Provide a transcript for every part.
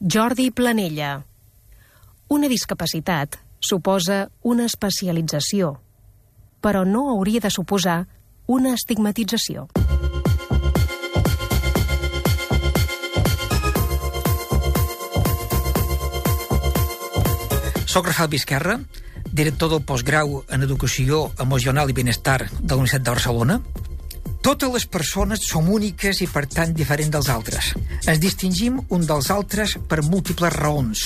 Jordi Planella. Una discapacitat suposa una especialització, però no hauria de suposar una estigmatització. Soc Rafael Vizquerra, director del postgrau en Educació Emocional i Benestar de la Universitat de Barcelona. Totes les persones som úniques i, per tant, diferents dels altres. Ens distingim un dels altres per múltiples raons.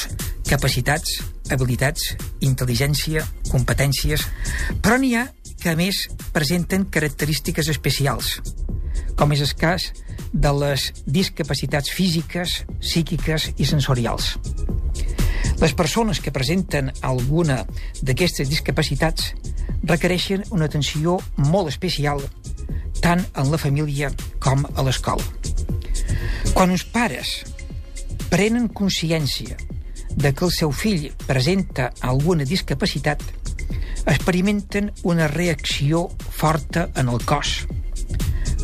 Capacitats, habilitats, intel·ligència, competències... Però n'hi ha que, a més, presenten característiques especials, com és el cas de les discapacitats físiques, psíquiques i sensorials. Les persones que presenten alguna d'aquestes discapacitats requereixen una atenció molt especial tant en la família com a l'escola. Quan uns pares prenen consciència de que el seu fill presenta alguna discapacitat, experimenten una reacció forta en el cos,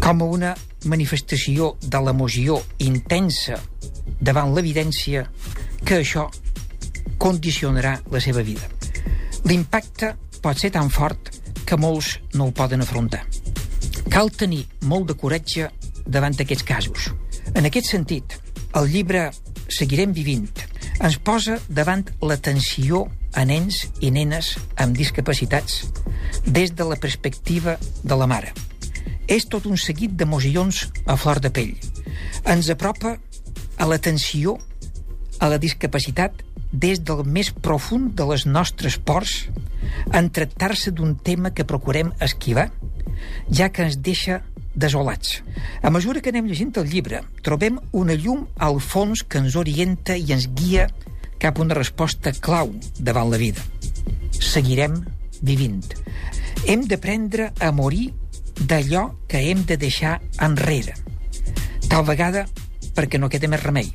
com a una manifestació de l'emoció intensa davant l'evidència que això condicionarà la seva vida. L'impacte pot ser tan fort que molts no el poden afrontar. Cal tenir molt de coratge davant d'aquests casos. En aquest sentit, el llibre Seguirem vivint ens posa davant l'atenció a nens i nenes amb discapacitats des de la perspectiva de la mare. És tot un seguit d'emocions a flor de pell. Ens apropa a l'atenció a la discapacitat des del més profund de les nostres pors en tractar-se d'un tema que procurem esquivar, ja que ens deixa desolats. A mesura que anem llegint el llibre, trobem una llum al fons que ens orienta i ens guia cap a una resposta clau davant la vida. Seguirem vivint. Hem d'aprendre a morir d'allò que hem de deixar enrere. Tal vegada perquè no queda més remei.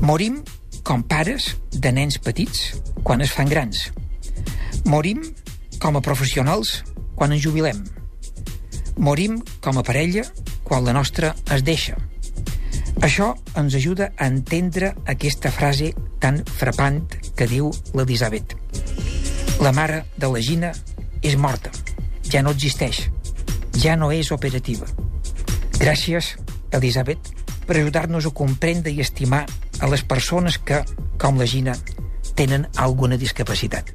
Morim com pares de nens petits quan es fan grans. Morim com a professionals quan ens jubilem. Morim com a parella quan la nostra es deixa. Això ens ajuda a entendre aquesta frase tan frapant que diu l'Elisabet. La mare de la Gina és morta. Ja no existeix. Ja no és operativa. Gràcies, Elisabet, per ajudar-nos a comprendre i estimar a les persones que, com la Gina, tenen alguna discapacitat.